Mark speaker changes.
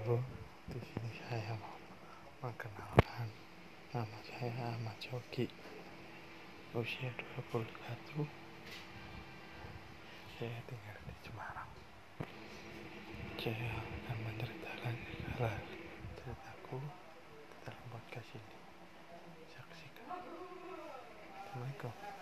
Speaker 1: dulu di sini saya mau mengenalkan nama saya Ahmad Jogi usia 21 saya tinggal di Semarang saya akan menceritakan segala ceritaku dalam podcast ini saksikan Assalamualaikum